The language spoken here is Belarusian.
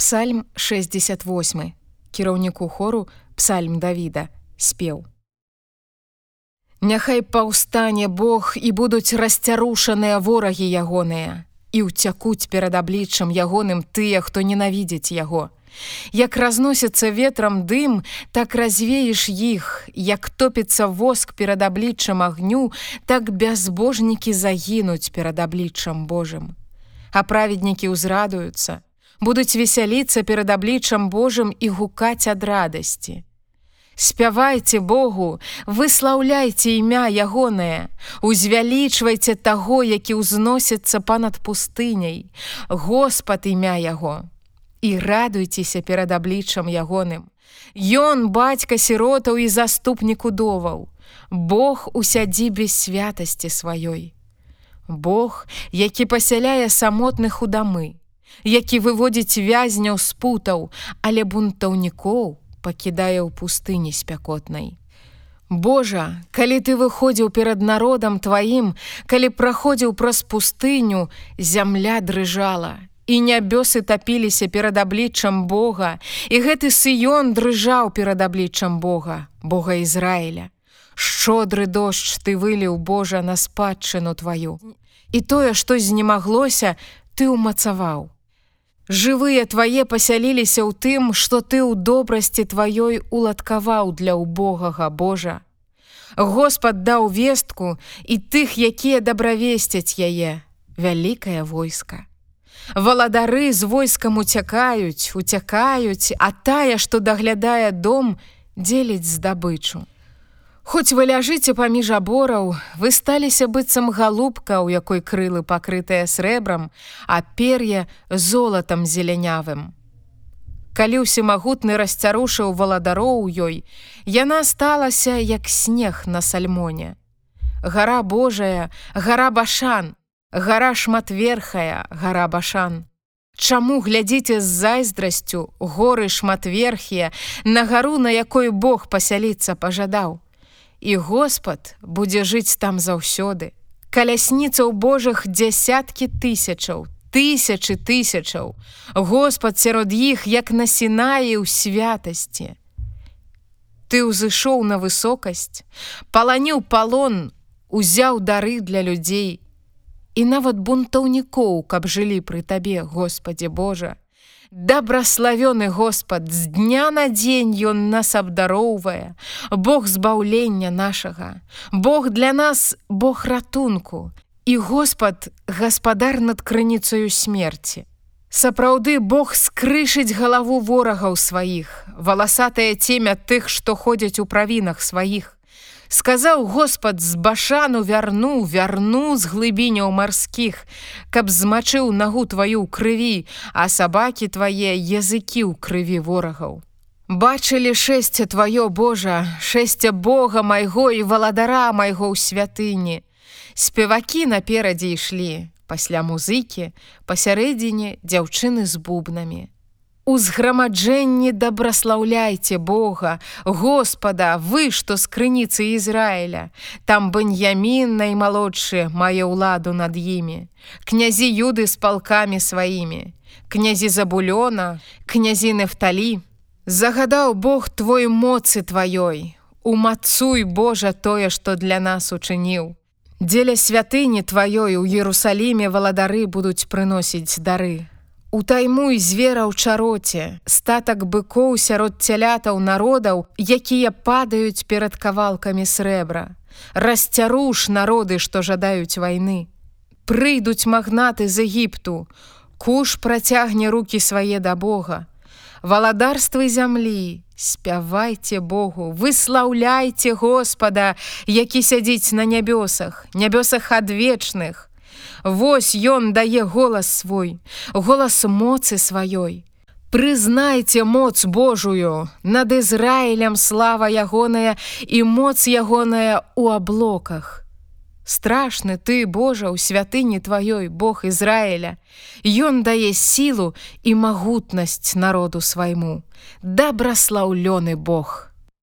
Псальм 68 кіраўніку хору псальм Давіда спеў. Няхай паўстане Бог і будуць расцярушаныя ворагі ягоныя і ўцякуць перад абліччам ягоным тыя, хто ненавідзець яго. Як разносіцца ветрам дым, так развееш іх, як топіцца воск перад абліччам агню, так бязбожнікі загінуць перад абліччам Божым. А праведнікі ўзрадуюцца, будуць весяліцца перад абліччам Божым і гукаць ад радасці. Спявайце Богу, выслаўляйце імя ягонае, узвялічвайце таго, які ўзносіцца па-над пустыняй, Господ імя яго. І радуйцеся перад абліччам ягоным. Ён бацька сіротаў і заступнік удоваў, Бог у сядзібе святасці сваёй. Бог, які пасяляе самотных у дамы, які выводзіць вязняў з путаў, але бунтаўнікоў, пакідае ў пустыні спякотнай. Божа, калі ты выходзіў перад народам тваім, калі праходзіў праз пустыню, зямля дрыжала, і нябёсы тапіліся перад абліччам Бога, і гэты сыён дрыжаў перад абліччам Бога, Бога Ізраіля. Шчодры дождж ты выліў Божа на спадчыну тваю. І тое, што знемаглося, ты ўмацаваў. Жывыя твае пасяліліся ў тым, што ты ў добрасці тваёй уладкаваў для ўбогага Божа. Господ даў вестку і тых, якія дабравесцяць яе, вялікае войска. Валадары з войскам уцякаюць, уцякаюць, а тая, што даглядае дом, дзеліць здабычу. Хоць вы ляжыце паміж абораў, вы сталіся быццам галубка, у якой крылы пакрытыя срэбрам, а пер'е золатам зелянявым. Калі ўсемагутны расцярушыў валадароў ёй, яна сталася як снег на сальмоне. Гара Божая, гара башан, гара шматверхая, гара башан. Чаму глядзіце з зайздрасцю, горы шматверхія, на гару, на якой Бог пасяліцца пажадаў і Господ будзе жыць там заўсёды. Калясніцаў Божых дзясяткі тысячаў, тысячы тысячаў. Господ сярод іх як насінае ў святасці. Ты ўзышоў на высокасць, паланіў палон, узяў дары для людзей і нават бунтаўнікоў, каб жылі пры табе, Господе Божа, Дабраславёны Господ, з дня на дзень ён нас абдароўвае, Бог збаўлення нашага, Бог для нас Бог ратунку. І Господ гаспадар над крыніцаю смерці. Сапраўды Бог скрышыць галаву ворагаў сваіх, валасатае цемя тых, што ходзяць у правінах сваіх сказаў Господ з башану вярну вярну з глыбіняў марскіх каб змачыў нагу тваю крыві а сабакі твае языкі ў крыві ворагаў бачылі шэсце тваё Божа шэсце Бога майго і валадара майго ў святыні. Спевакі наперадзе ішлі пасля музыкі пасярэдзіне дзяўчыны з бубнамі Узграмаджэнні дабраслаўляйце Бога, Господа, вы, што з крыніцы Ізраіля, там баньямін наймалодшы мае ўладу над імі, князі юды з палкамі сваімі, князі забулёна, князі Нефталі, загадаў Бог твой моцы тваёй, умацуй Божа тое, што для нас учыніў. Дзеля святыні тваёй у Ерусаліме валадары будуць прыносіць дары. Утаймуй звера ў чароце, статак быкоў сярод цялятаў народаў, якія падаюць перад кавалкамі срэбра. Расцяруш народы, што жадаюць вайны. Прыйдуць магнаты з Егіпту, Куш працягне руки свае да Бога. Валадарствы зямлі, спявайце Богу, выслаўляйце Господа, які сядзіць на нябёсах, нябёсах адвечных, Вось ён дае голас свой, голас моцы сваёй. Прызнайце моц Божую, над Ізраілем слава ягоная і моц ягоная ў аблоках. Страшны ты, Божа, у святыні тваёй Бог Ізраіля. Ён дае сілу і магутнасць народу свайму. Дабраслаўлёны Бог.